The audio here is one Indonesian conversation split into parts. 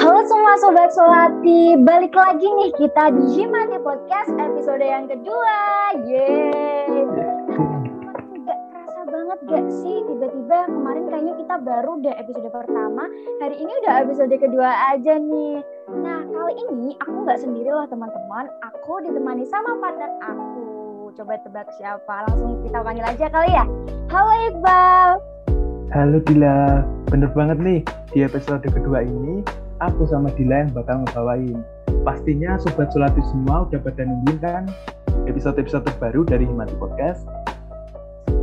Halo semua Sobat Solati, balik lagi nih kita di Jimati Podcast episode yang kedua. Yeay. Gak kerasa banget gak sih tiba-tiba kemarin kayaknya kita baru deh episode pertama, hari ini udah episode kedua aja nih. Nah kali ini aku nggak sendiri loh teman-teman, aku ditemani sama partner aku. Coba tebak siapa, langsung kita panggil aja kali ya. Halo Iqbal. Halo Dila, bener banget nih di episode kedua ini aku sama Dila yang bakal ngebawain. Pastinya Sobat Solati semua udah pada nungguin kan episode-episode terbaru dari Himati Podcast.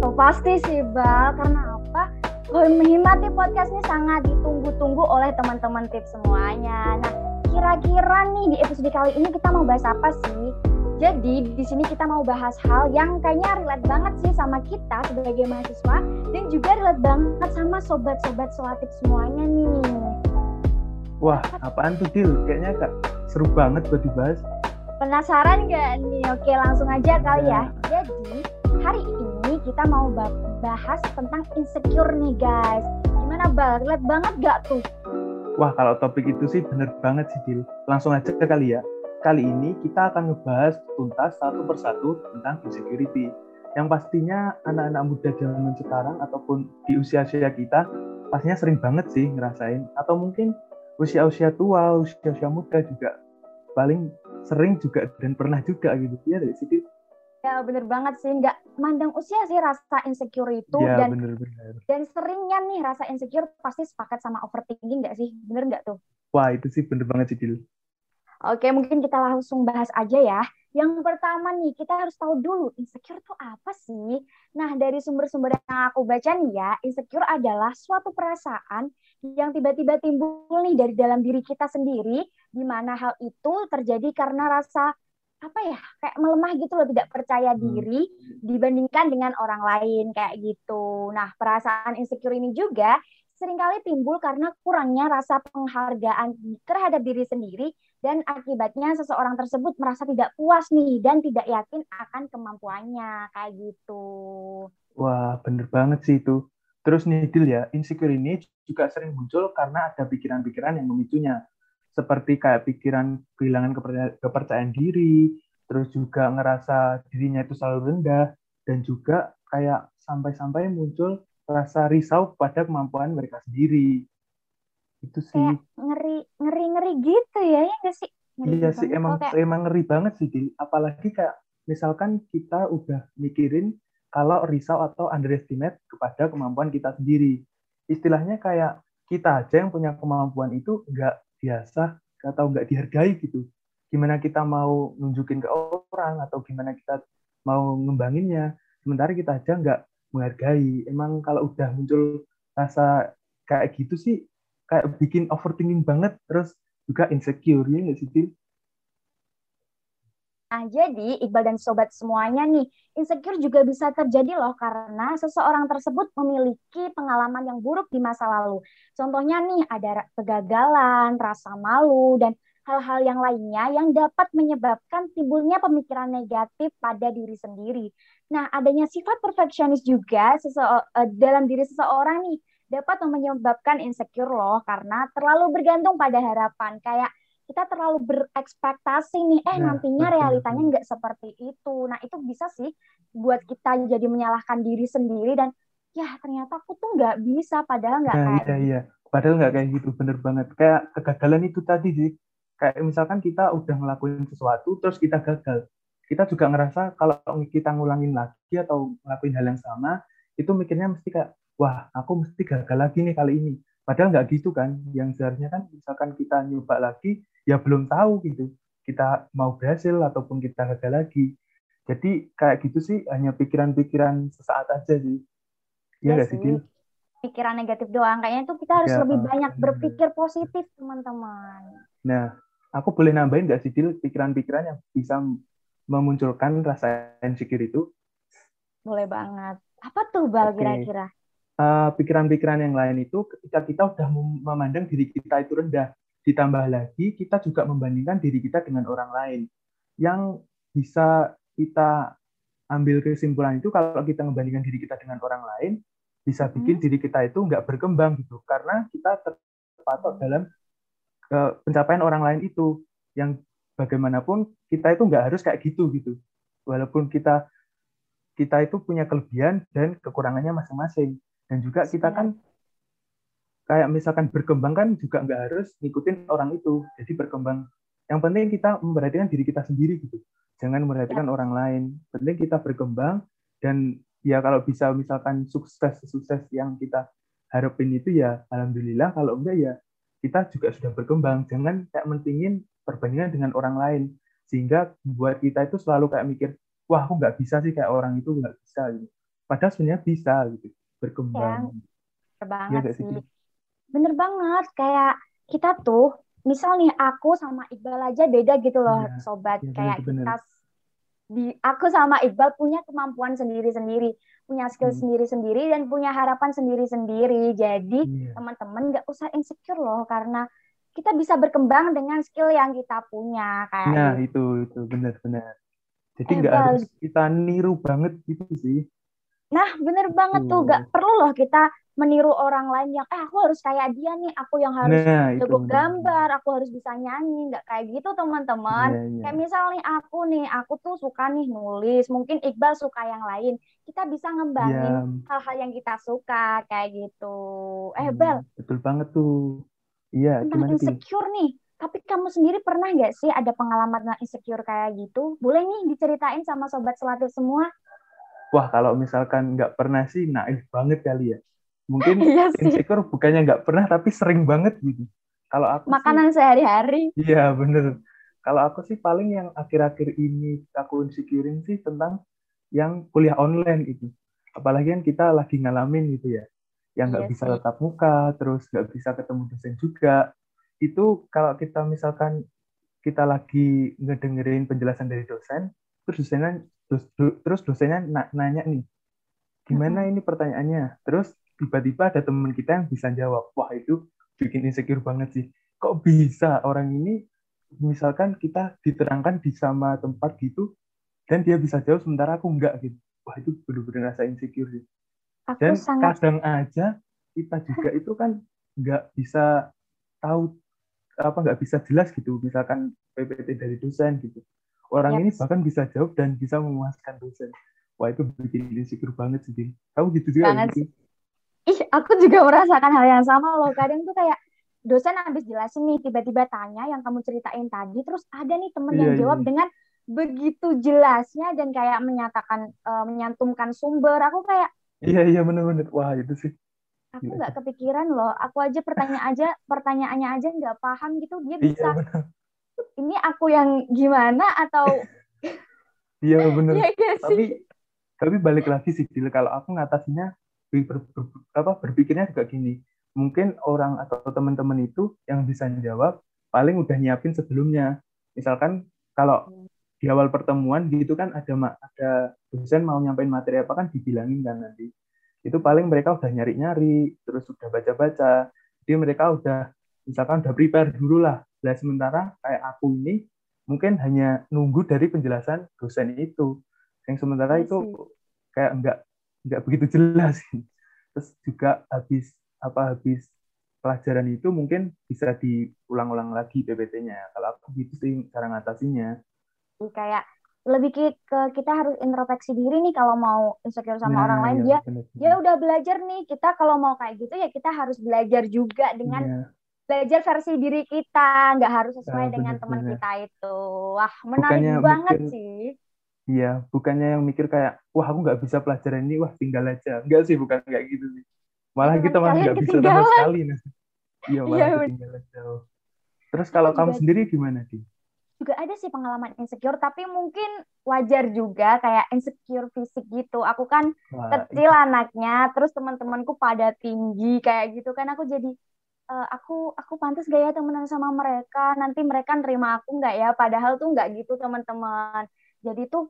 Oh, pasti sih Bal, karena apa? Himati Podcast ini sangat ditunggu-tunggu oleh teman-teman tips semuanya. Nah, kira-kira nih di episode kali ini kita mau bahas apa sih? Jadi di sini kita mau bahas hal yang kayaknya relate banget sih sama kita sebagai mahasiswa dan juga relate banget sama sobat-sobat solatif semuanya nih. Wah, apaan tuh Dil? Kayaknya kak seru banget buat dibahas. Penasaran gak nih? Oke langsung aja kali ya. ya. Jadi hari ini kita mau bahas tentang insecure nih guys. Gimana Bal? Relate banget gak tuh? Wah kalau topik itu sih bener banget sih Dil. Langsung aja kali ya Kali ini kita akan ngebahas tuntas satu persatu tentang insecurity. Yang pastinya anak-anak muda zaman sekarang ataupun di usia-usia kita pastinya sering banget sih ngerasain. Atau mungkin usia-usia tua, usia-usia muda juga paling sering juga dan pernah juga gitu ya dari situ. Ya bener banget sih, nggak mandang usia sih rasa insecure itu ya, dan bener, bener. dan seringnya nih rasa insecure pasti sepakat sama overthinking nggak sih, bener nggak tuh? Wah itu sih bener banget sih Dil. Oke, mungkin kita langsung bahas aja ya. Yang pertama nih, kita harus tahu dulu insecure itu apa sih? Nah, dari sumber-sumber yang aku baca nih ya, insecure adalah suatu perasaan yang tiba-tiba timbul nih dari dalam diri kita sendiri, di mana hal itu terjadi karena rasa apa ya kayak melemah gitu loh tidak percaya hmm. diri dibandingkan dengan orang lain kayak gitu. Nah perasaan insecure ini juga sering kali timbul karena kurangnya rasa penghargaan terhadap diri sendiri dan akibatnya seseorang tersebut merasa tidak puas nih dan tidak yakin akan kemampuannya kayak gitu. Wah, bener banget sih itu. Terus nih Dil ya, insecure ini juga sering muncul karena ada pikiran-pikiran yang memicunya. Seperti kayak pikiran kehilangan kepercayaan diri, terus juga ngerasa dirinya itu selalu rendah, dan juga kayak sampai-sampai muncul rasa risau pada kemampuan mereka sendiri. Itu sih. Kayak ngeri ngeri ngeri gitu ya ya gak sih? Ngeri iya sih emang kayak... emang ngeri banget sih apalagi kayak misalkan kita udah mikirin kalau risau atau underestimate kepada kemampuan kita sendiri. Istilahnya kayak kita aja yang punya kemampuan itu nggak biasa atau nggak dihargai gitu. Gimana kita mau nunjukin ke orang atau gimana kita mau ngembanginnya sementara kita aja nggak menghargai. Emang kalau udah muncul rasa kayak gitu sih kayak bikin overthinking banget terus juga insecure ya nggak sih Til? Nah, jadi Iqbal dan sobat semuanya nih, insecure juga bisa terjadi loh karena seseorang tersebut memiliki pengalaman yang buruk di masa lalu. Contohnya nih ada kegagalan, rasa malu, dan hal-hal yang lainnya yang dapat menyebabkan timbulnya pemikiran negatif pada diri sendiri. Nah, adanya sifat perfeksionis juga uh, dalam diri seseorang nih dapat menyebabkan insecure loh karena terlalu bergantung pada harapan. Kayak kita terlalu berekspektasi nih, eh nah, nantinya realitanya nggak seperti itu. Nah, itu bisa sih buat kita jadi menyalahkan diri sendiri dan ya ternyata aku tuh nggak bisa padahal nggak nah, kayak iya, iya. Padahal nggak kayak gitu, bener banget. Kayak kegagalan itu tadi sih, kayak misalkan kita udah ngelakuin sesuatu terus kita gagal. Kita juga ngerasa kalau kita ngulangin lagi atau ngelakuin hal yang sama itu mikirnya mesti kayak wah aku mesti gagal lagi nih kali ini. Padahal nggak gitu kan. Yang seharusnya kan misalkan kita nyoba lagi ya belum tahu gitu kita mau berhasil ataupun kita gagal lagi. Jadi kayak gitu sih hanya pikiran-pikiran sesaat aja sih. Iya nggak sih pikiran negatif doang. Kayaknya tuh kita harus ya, lebih banyak berpikir positif teman-teman. Nah aku boleh nambahin nggak sih Dil pikiran-pikiran yang bisa memunculkan rasa insecure itu? Boleh banget. Apa tuh Bal kira-kira? Uh, pikiran-pikiran yang lain itu ketika kita udah memandang diri kita itu rendah, ditambah lagi kita juga membandingkan diri kita dengan orang lain. Yang bisa kita ambil kesimpulan itu kalau kita membandingkan diri kita dengan orang lain, bisa bikin hmm. diri kita itu nggak berkembang gitu, karena kita terpatok dalam uh, pencapaian orang lain itu yang bagaimanapun kita itu nggak harus kayak gitu gitu. Walaupun kita kita itu punya kelebihan dan kekurangannya masing-masing. Dan juga kita kan kayak misalkan berkembang kan juga nggak harus ngikutin orang itu. Jadi berkembang. Yang penting kita memperhatikan diri kita sendiri gitu. Jangan memperhatikan ya. orang lain. Penting kita berkembang dan ya kalau bisa misalkan sukses sukses yang kita harapin itu ya alhamdulillah. Kalau enggak ya kita juga sudah berkembang. Jangan kayak mentingin perbandingan dengan orang lain. Sehingga buat kita itu selalu kayak mikir wah aku nggak bisa sih kayak orang itu nggak bisa gitu. Padahal sebenarnya bisa gitu. Berkembang. Ya, bener banget ya, sih bener banget. Kayak kita tuh misal nih aku sama Iqbal aja beda gitu loh ya, sobat. Ya, kayak bener, kita di aku sama Iqbal punya kemampuan sendiri-sendiri, punya skill hmm. sendiri-sendiri dan punya harapan sendiri-sendiri. Jadi yeah. teman-teman nggak usah insecure loh karena kita bisa berkembang dengan skill yang kita punya kayak. Nah gitu. itu itu benar-benar. Jadi nggak eh, harus kita niru banget gitu sih. Nah bener banget tuh nggak perlu loh kita meniru orang lain yang eh aku harus kayak dia nih aku yang harus nah, jago gambar aku harus bisa nyanyi nggak kayak gitu teman-teman. Yeah, yeah. kayak misal nih aku nih aku tuh suka nih nulis mungkin Iqbal suka yang lain kita bisa ngembangin hal hal-hal yang kita suka kayak gitu. Eh hmm, Bel. betul banget tuh. Iya tentang insecure nih tapi kamu sendiri pernah nggak sih ada pengalaman insecure kayak gitu? Boleh nih diceritain sama sobat selatif semua? Wah kalau misalkan nggak pernah sih naif banget kali ya mungkin iya insecure bukannya nggak pernah tapi sering banget gitu. Kalau aku makanan sehari-hari. Iya bener. Kalau aku sih paling yang akhir-akhir ini aku insecurein sih tentang yang kuliah online itu. Apalagi kan kita lagi ngalamin gitu ya yang nggak iya bisa tetap muka terus nggak bisa ketemu dosen juga. Itu kalau kita misalkan kita lagi ngedengerin penjelasan dari dosen terus dosennya terus, terus dosennya nanya nih gimana ini pertanyaannya? Terus tiba-tiba ada teman kita yang bisa jawab wah itu bikin insecure banget sih. Kok bisa orang ini misalkan kita diterangkan di sama tempat gitu dan dia bisa jawab sementara aku enggak gitu? Wah itu benar-benar rasa insecure sih. Aku dan sangat... kadang aja kita juga itu kan nggak bisa tahu apa nggak bisa jelas gitu misalkan PPT dari dosen gitu. Orang yes. ini bahkan bisa jawab dan bisa memuaskan dosen. Wah itu bikin insecure banget sih kamu gitu juga banget gitu? Ih aku juga merasakan hal yang sama loh. Kadang tuh kayak dosen habis jelasin nih tiba-tiba tanya yang kamu ceritain tadi terus ada nih temen yeah, yang iya, jawab yeah. dengan begitu jelasnya dan kayak menyatakan uh, menyantumkan sumber. Aku kayak iya iya benar-benar wah itu sih. Aku nggak kepikiran loh. Aku aja pertanyaan aja pertanyaannya aja nggak paham gitu. Dia iya, bisa iya, ini aku yang gimana? atau iya benar ya, tapi tapi balik lagi sih kalau aku ngatasinya ber, ber, apa berpikirnya juga gini. Mungkin orang atau teman-teman itu yang bisa jawab paling udah nyiapin sebelumnya. Misalkan kalau di awal pertemuan gitu kan ada ada dosen mau nyampein materi apa kan dibilangin kan nanti. Itu paling mereka udah nyari-nyari terus udah baca-baca. Jadi mereka udah misalkan udah prepare dulu lah. Lah sementara kayak aku ini mungkin hanya nunggu dari penjelasan dosen itu. Yang sementara itu kayak enggak nggak begitu jelas. Terus juga habis apa habis pelajaran itu mungkin bisa diulang-ulang lagi PPT-nya kalau aku gitu sih cara ngatasinya. Kayak lebih ke, ke kita harus introspeksi diri nih kalau mau insecure sama nah, orang lain. ya, dia dia udah belajar nih. Kita kalau mau kayak gitu ya kita harus belajar juga dengan ya. belajar versi diri kita. Nggak harus sesuai nah, dengan teman kita itu. Wah menarik Bukannya banget mungkin, sih Iya, bukannya yang mikir kayak, wah aku nggak bisa pelajaran ini, wah tinggal aja. Enggak sih, bukan kayak gitu sih. Malah iya, kita malah nggak bisa sama sekali. Nah. Iya, malah ya, ketinggalan jauh. Terus kalau kamu sendiri gimana, Di? Juga ada sih pengalaman insecure, tapi mungkin wajar juga kayak insecure fisik gitu. Aku kan wah, kecil itu. anaknya, terus teman-temanku pada tinggi kayak gitu kan. Aku jadi uh, aku aku pantas gak ya temenan sama mereka nanti mereka nerima aku nggak ya padahal tuh nggak gitu teman-teman jadi tuh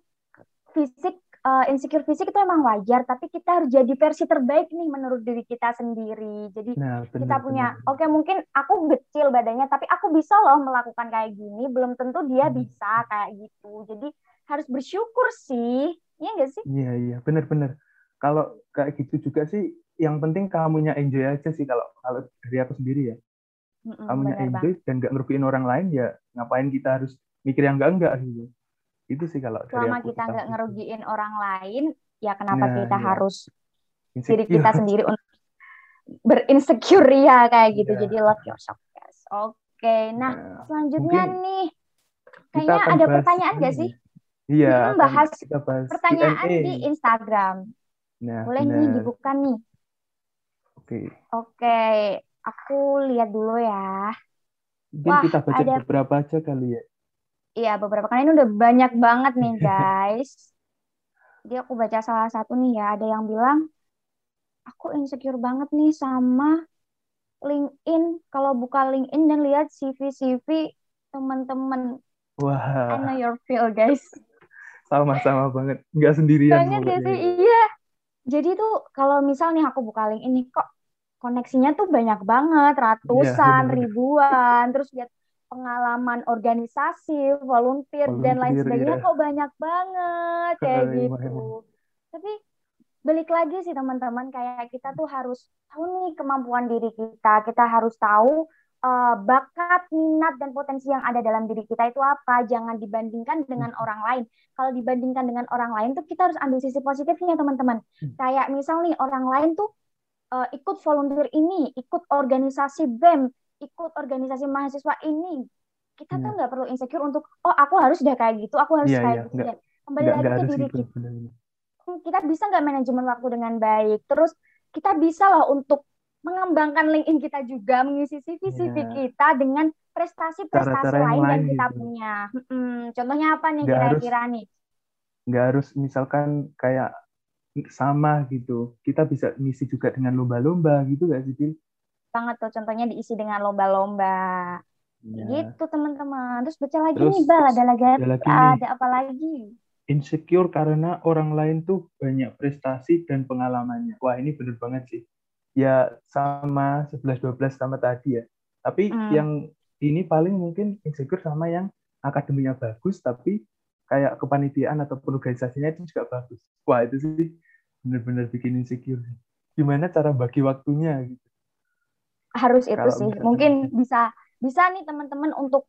fisik uh, insecure fisik itu emang wajar tapi kita harus jadi versi terbaik nih menurut diri kita sendiri. Jadi nah, bener, kita punya oke okay, mungkin aku kecil badannya tapi aku bisa loh melakukan kayak gini belum tentu dia hmm. bisa kayak gitu. Jadi harus bersyukur sih iya gak sih? Iya iya benar-benar kalau kayak gitu juga sih yang penting kamunya enjoy aja sih kalau kalau dari aku sendiri ya. Mm-mm, kamunya bener enjoy dan nggak ngerugiin orang lain ya ngapain kita harus mikir yang enggak enggak gitu itu sih kalau dari Selama aku kita nggak itu. ngerugiin orang lain, ya kenapa Nah, kita iya. harus diri Insecure. kita sendiri untuk berinsecure ya kayak gitu. Iya. Jadi love yourself, guys. Oke, nah Nah, selanjutnya mungkin nih, kayaknya ada pertanyaan nggak ya. sih? Iya, Hmm, akan bahas kita bahas Pertanyaan di Instagram. Nah, Boleh nih benar. dibuka nih. Oke. Oke, aku lihat dulu ya. Mungkin Wah, kita baca ada- beberapa aja kali ya. Iya, beberapa kali ini udah banyak banget nih, guys. Jadi aku baca salah satu nih ya, ada yang bilang, aku insecure banget nih sama LinkedIn. Kalau buka LinkedIn dan lihat CV-CV teman-teman. I Wah, know your feel, guys. sama-sama banget. Nggak sendirian Banget gak pokoknya. sih? Iya. Jadi tuh kalau misal nih aku buka LinkedIn nih, kok koneksinya tuh banyak banget, ratusan, bener-bener. ribuan. Terus lihat pengalaman organisasi, volunteer, dan lain Volunteer, sebagainya iya. kok banyak banget kayak Eh, gitu. emang. Tapi balik lagi sih teman-teman, kayak kita tuh harus tahu nih kemampuan diri kita. Kita harus tahu eh, bakat, minat, dan potensi yang ada dalam diri kita itu apa. Jangan dibandingkan dengan Hmm. orang lain. Kalau dibandingkan dengan orang lain tuh kita harus ambil sisi positifnya teman-teman. Hmm. Kayak misal nih orang lain tuh eh, ikut volunteer ini, ikut organisasi BEM, ikut organisasi mahasiswa ini. Kita tuh Iya. nggak perlu insecure untuk, oh aku harus udah kayak gitu, aku harus Iya, kayak iya. gitu. Ya, Kembali Nggak, lagi nggak ke diri gitu. kita bener-bener. kita bisa nggak manajemen waktu dengan baik. Terus kita bisa loh untuk mengembangkan LinkedIn kita juga, mengisi CV-CV Iya. kita dengan prestasi-prestasi lain yang kita gitu. punya. Mm-mm. Contohnya apa nih kira-kira nih? Nggak harus misalkan kayak sama gitu. Kita bisa ngisi juga dengan lomba-lomba gitu nggak sih, Bil? Banget tuh contohnya diisi dengan lomba-lomba. Iya. Gitu teman-teman. Terus baca lagi Terus nih Bal, ada lagi ada lagi ada apa lagi? insecure karena orang lain tuh banyak prestasi dan pengalamannya. Wah, ini bener banget sih. Ya sama 11-12 sama tadi ya. Tapi Hmm. yang ini paling mungkin insecure sama yang akademinya bagus tapi kayak kepanitiaan atau organisasinya itu juga bagus. Wah, itu sih bener-bener bikin insecure. Gimana cara bagi waktunya gitu. Harus itu Kalau sih. Mungkin bisa bisa nih teman-teman untuk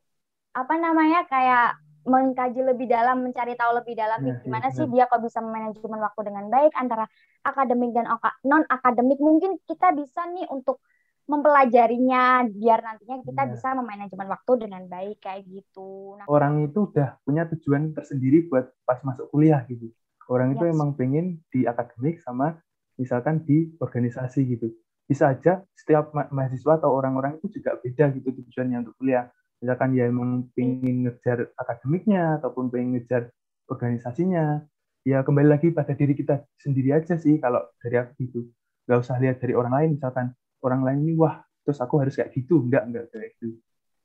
apa namanya kayak mengkaji lebih dalam, mencari tahu lebih dalam Nah, gimana iya, sih dia kok bisa manajemen waktu dengan baik antara akademik dan non akademik. Mungkin kita bisa nih untuk mempelajarinya biar nantinya kita Iya. bisa memanajemen waktu dengan baik kayak gitu. Nah, Orang itu udah punya tujuan tersendiri buat pas masuk kuliah gitu. Orang itu Yes. emang pengen di akademik sama misalkan di organisasi gitu. Bisa aja setiap ma- mahasiswa atau orang-orang itu juga beda gitu tujuannya untuk kuliah. Misalkan ya emang pengen ngejar akademiknya ataupun pengen ngejar organisasinya. Ya kembali lagi pada diri kita sendiri aja sih kalau dari aku gitu. Gak usah lihat dari orang lain misalkan orang lain ini wah terus aku harus kayak gitu. Enggak, enggak kayak gitu.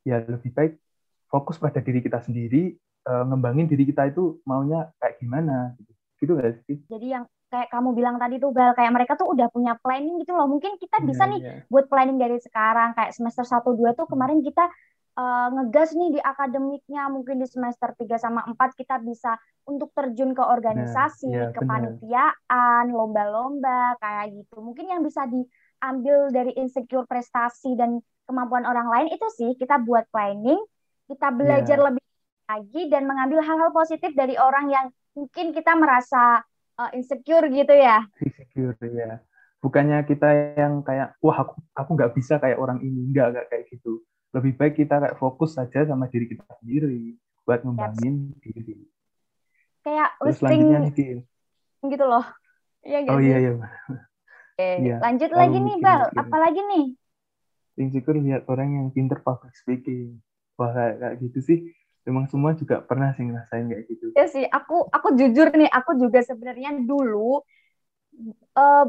Ya lebih baik fokus pada diri kita sendiri, eh, ngembangin diri kita itu maunya kayak gimana gitu. Gitu nggak sih? jadi yang kayak kamu bilang tadi tuh Bel, kayak mereka tuh udah punya planning gitu loh. Mungkin kita Iya, bisa nih iya. buat planning dari sekarang kayak semester 1 2 tuh kemarin kita uh, ngegas nih di akademiknya mungkin di semester 3 sama 4 kita bisa untuk terjun ke organisasi, iya, benar. kepanitiaan, lomba-lomba kayak gitu. Mungkin yang bisa diambil dari insecure prestasi dan kemampuan orang lain itu sih kita buat planning, kita belajar Iya. lebih lagi dan mengambil hal-hal positif dari orang yang mungkin kita merasa uh, insecure gitu ya. Insecure ya. Bukannya kita yang kayak wah aku aku nggak bisa kayak orang ini, nggak nggak kayak gitu. Lebih baik kita kayak fokus saja sama diri kita sendiri buat ngembangin diri. Kayak Terus listing gitu loh. Iya nggak Oh iya iya. Oke, Iya, lanjut lagi nih, Bal. mikir-mikir. Apalagi nih? Insecure lihat orang yang pinter public speaking. Wah kayak, kayak gitu sih. Memang semua juga pernah sih ngerasain kayak gitu. Ya sih, aku aku jujur nih, aku juga sebenarnya dulu eh,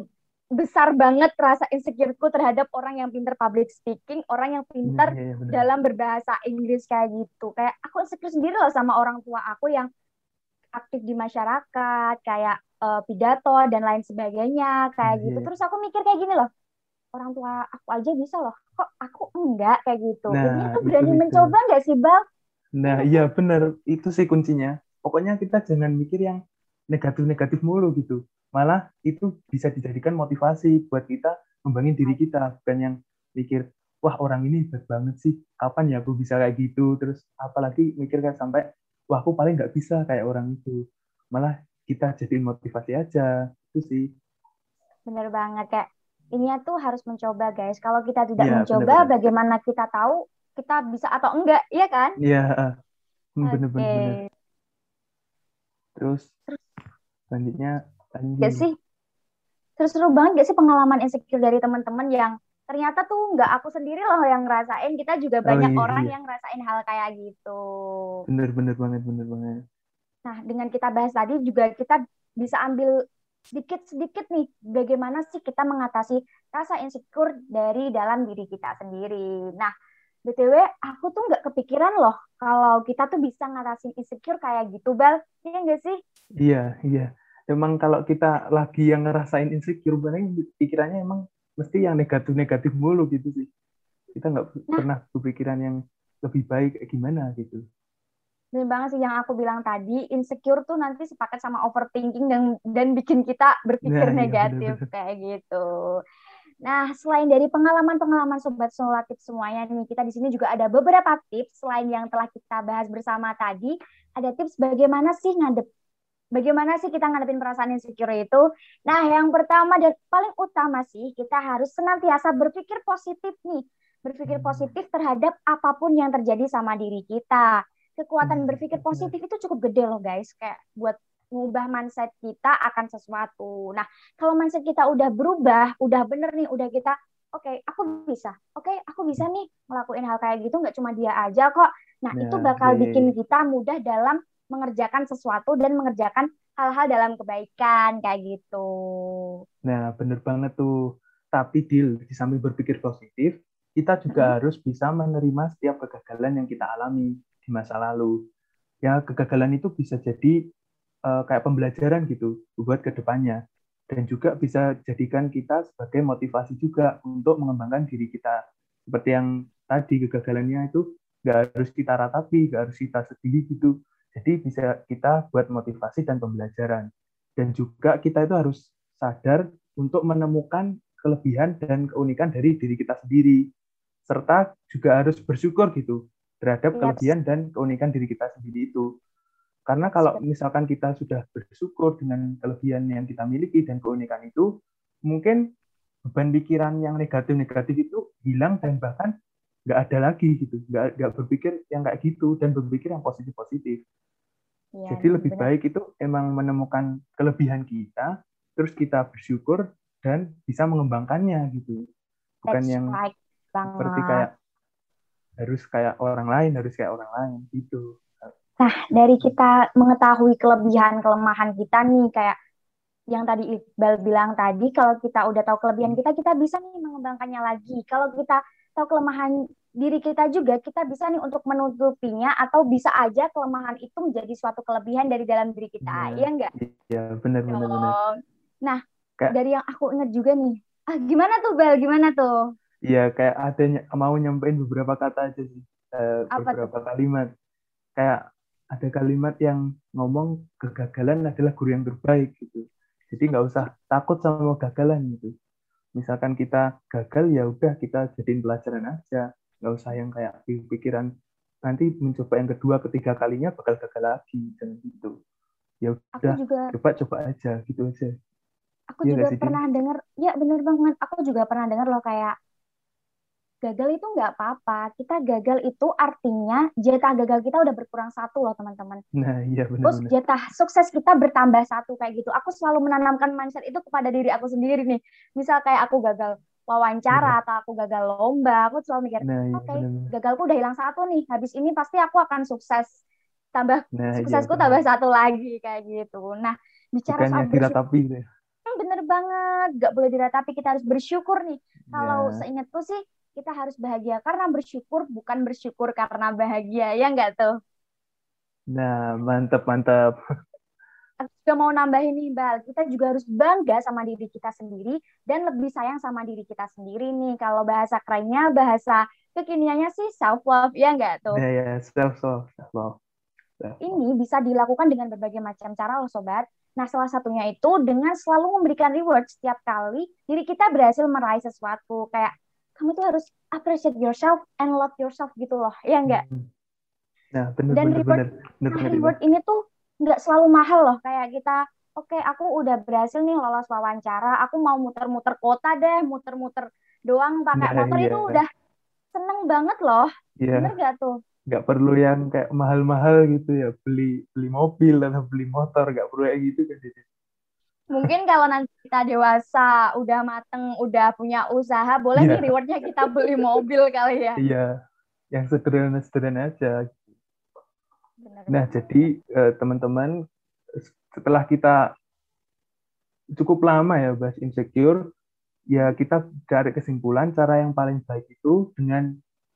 besar banget rasa insecureku terhadap orang yang pinter public speaking, orang yang pinter iya, benar. dalam berbahasa Inggris kayak gitu. Kayak aku insecure sendiri loh sama orang tua aku yang aktif di masyarakat, kayak eh, pidato dan lain sebagainya, kayak Iya, gitu. iya. Terus aku mikir kayak gini loh, orang tua aku aja bisa loh, kok aku enggak kayak gitu. Nah, aku itu berani itu. mencoba nggak sih, Bal? Nah, iya benar. Itu sih kuncinya. Pokoknya kita jangan mikir yang negatif-negatif mulu gitu. Malah itu bisa dijadikan motivasi buat kita ngembangin diri kita. Bukan yang mikir, wah orang ini hebat banget sih kapan ya aku bisa kayak gitu terus apalagi mikir kayak sampai wah aku paling nggak bisa kayak orang itu malah kita jadi motivasi aja itu sih bener banget kayak ini tuh harus mencoba guys kalau kita tidak ya, mencoba bener, bagaimana kita tahu kita bisa atau enggak iya kan? Iya bener-bener okay. terus selanjutnya lanjut. Gak sih. Terus seru banget gak sih pengalaman insecure dari teman-teman yang ternyata tuh nggak aku sendiri loh yang ngerasain. Kita juga oh, banyak oh, iya, orang iya. yang ngerasain hal kayak gitu. Bener bener banget bener banget. Nah dengan kita bahas tadi juga kita bisa ambil sedikit sedikit nih bagaimana sih kita mengatasi rasa insecure dari dalam diri kita sendiri. Nah btw aku tuh nggak kepikiran loh kalau kita tuh bisa ngatasin insecure kayak gitu bal iya nggak sih iya iya emang kalau kita lagi yang ngerasain insecure banget pikirannya emang mesti yang negatif-negatif mulu gitu sih. Kita nggak nah, pernah berpikiran yang lebih baik kayak gimana gitu. Benar banget sih yang aku bilang tadi, insecure tuh nanti sepakat sama overthinking dan dan bikin kita berpikir nah, negatif iya, bener -bener. kayak gitu. Nah, selain dari pengalaman-pengalaman sobat solatif semuanya nih, kita di sini juga ada beberapa tips selain yang telah kita bahas bersama tadi. Ada tips bagaimana sih ngadep Bagaimana sih kita ngadepin perasaan insecure itu? Nah, yang pertama dan paling utama sih, kita harus senantiasa berpikir positif nih. Berpikir positif terhadap apa pun yang terjadi sama diri kita. Kekuatan hmm, berpikir positif itu cukup gede loh guys. Kayak buat ngubah mindset kita akan sesuatu. Nah, kalau mindset kita udah berubah, udah bener nih, udah kita, oke, okay, aku bisa. Oke, okay, aku bisa nih ngelakuin hal kayak gitu, nggak cuma dia aja kok. Nah, ya, itu bakal bikin kita mudah dalam mengerjakan sesuatu dan mengerjakan hal-hal dalam kebaikan kayak gitu. Nah, bener banget tuh. Tapi deal di samping berpikir positif, kita juga hmm. harus bisa menerima setiap kegagalan yang kita alami di masa lalu. Ya, kegagalan itu bisa jadi uh, kayak pembelajaran gitu buat ke depannya. Dan juga bisa jadikan kita sebagai motivasi juga untuk mengembangkan diri kita. Seperti yang tadi kegagalannya itu nggak harus kita ratapi, nggak harus kita sedih gitu jadi bisa kita buat motivasi dan pembelajaran. Dan juga kita itu harus sadar untuk menemukan kelebihan dan keunikan dari diri kita sendiri. Serta juga harus bersyukur gitu terhadap yes. kelebihan dan keunikan diri kita sendiri itu. Karena kalau misalkan kita sudah bersyukur dengan kelebihan yang kita miliki dan keunikan itu, mungkin beban pikiran yang negatif-negatif itu hilang dan bahkan nggak ada lagi gitu, nggak nggak berpikir yang kayak gitu dan berpikir yang positif-positif. Ya, Jadi lebih benar. baik itu emang menemukan kelebihan kita, terus kita bersyukur dan bisa mengembangkannya gitu. Bukan That's yang right seperti kayak harus kayak orang lain, harus kayak orang lain gitu. Nah, dari kita mengetahui kelebihan kelemahan kita nih kayak yang tadi Iqbal bilang tadi, kalau kita udah tahu kelebihan hmm. kita, kita bisa nih mengembangkannya lagi. Kalau kita tahu kelemahan diri kita juga kita bisa nih untuk menutupinya atau bisa aja kelemahan itu menjadi suatu kelebihan dari dalam diri kita ya, ya enggak iya benar benar benar. Nah kayak, dari yang aku ingat juga nih ah gimana tuh Bel? Gimana tuh? Iya kayak ada mau nyampein beberapa kata aja sih uh, beberapa kalimat. Kayak ada kalimat yang ngomong kegagalan adalah guru yang terbaik gitu. Jadi nggak usah takut sama kegagalan gitu. Misalkan kita gagal ya udah kita jadiin pelajaran aja. Nggak usah yang kayak pikiran nanti mencoba yang kedua ketiga kalinya bakal gagal lagi dan gitu. Ya udah coba coba aja gitu aja. Aku ya, juga pernah dengar ya bener banget aku juga pernah dengar loh kayak gagal itu nggak apa-apa. Kita gagal itu artinya jatah gagal kita udah berkurang satu loh teman-teman. Nah iya benar terus jatah sukses kita bertambah satu kayak gitu. Aku selalu menanamkan mindset itu kepada diri aku sendiri nih. Misal kayak aku gagal wawancara atau aku gagal lomba, aku selalu mikir, nah, iya, oke, okay, gagalku udah hilang satu nih, habis ini pasti aku akan sukses, tambah nah, iya, suksesku iya, tambah satu lagi kayak gitu. Nah, bicara Bukannya soal diratapi gitu ya. Hmm, bener banget, gak boleh diratapi, kita harus bersyukur nih. Kalau ya. seingatku sih, kita harus bahagia karena bersyukur, bukan bersyukur karena bahagia, ya enggak tuh? Nah, mantap, mantap aku juga mau nambahin nih Bal, kita juga harus bangga sama diri kita sendiri dan lebih sayang sama diri kita sendiri nih. Kalau bahasa kerennya, bahasa kekiniannya sih self love ya enggak tuh? Ya ya self love, self love. Ini bisa dilakukan dengan berbagai macam cara loh sobat. Nah, salah satunya itu dengan selalu memberikan reward setiap kali diri kita berhasil meraih sesuatu. Kayak kamu tuh harus appreciate yourself and love yourself gitu loh. Ya enggak Hmm. Nah, bener, Dan bener, reward- bener, bener, Nah, bener reward ini tuh nggak selalu mahal loh. Kayak kita oke aku udah berhasil nih lolos wawancara aku mau muter-muter kota deh muter-muter doang pakai Nah, motor iya. itu udah seneng banget loh. Iya, bener gak tuh? Nggak perlu yang kayak mahal-mahal gitu ya, beli beli mobil atau beli motor, nggak perlu kayak gitu kan. Mungkin kalau nanti kita dewasa udah mateng udah punya usaha boleh Iya. nih rewardnya kita beli mobil kali ya Iya, yang sederhana-sederhana aja. Bener Nah, jadi eh, teman-teman setelah kita cukup lama ya bahas insecure, ya kita cari kesimpulan cara yang paling baik itu dengan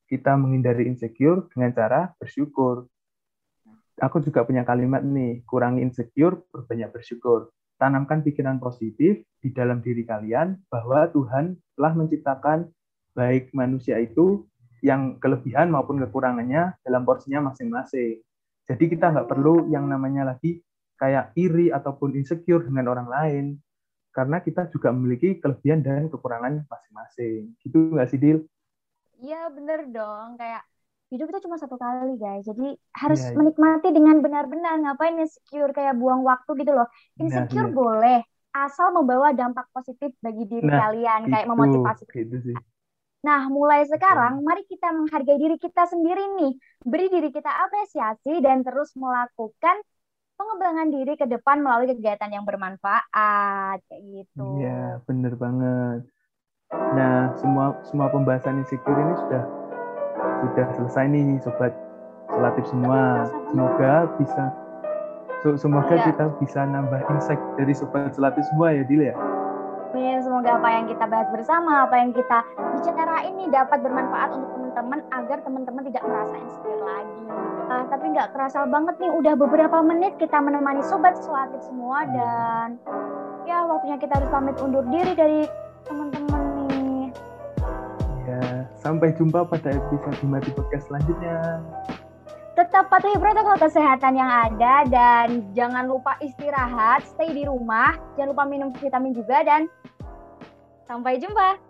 kita menghindari insecure dengan cara bersyukur. Aku juga punya kalimat nih, kurangi insecure, berbanyak bersyukur. Tanamkan pikiran positif di dalam diri kalian bahwa Tuhan telah menciptakan baik manusia itu yang kelebihan maupun kekurangannya dalam porsinya masing-masing. Jadi kita nggak perlu yang namanya lagi kayak iri ataupun insecure dengan orang lain. Karena kita juga memiliki kelebihan dan kekurangan masing-masing. Gitu nggak sih, Dil? Iya bener dong kayak hidup itu cuma satu kali guys jadi harus Iya, iya. menikmati dengan benar-benar ngapain insecure kayak buang waktu gitu loh insecure iya. boleh asal membawa dampak positif bagi diri Nah, kalian kayak Gitu, memotivasi gitu sih. Nah, mulai sekarang, mari kita menghargai diri kita sendiri nih. Beri diri kita apresiasi dan terus melakukan pengembangan diri ke depan melalui kegiatan yang bermanfaat. Kayak gitu. Iya, bener banget. Nah, semua semua pembahasan insecure ini sudah sudah selesai nih, sobat solatif semua. Semoga bisa so- semoga Iya. kita bisa nambah insight dari sobat solatif semua ya, Dil ya. Amin. Semoga apa yang kita bahas bersama, apa yang kita bicarain ini dapat bermanfaat untuk teman-teman agar teman-teman tidak merasa insecure lagi. Ah, tapi nggak kerasa banget nih, udah beberapa menit kita menemani sobat solatif semua dan ya waktunya kita harus pamit undur diri dari teman-teman. Ya, sampai jumpa pada episode Mati Podcast selanjutnya. Tetap patuhi protokol kesehatan yang ada dan jangan lupa istirahat, stay di rumah, jangan lupa minum vitamin juga dan sampai jumpa.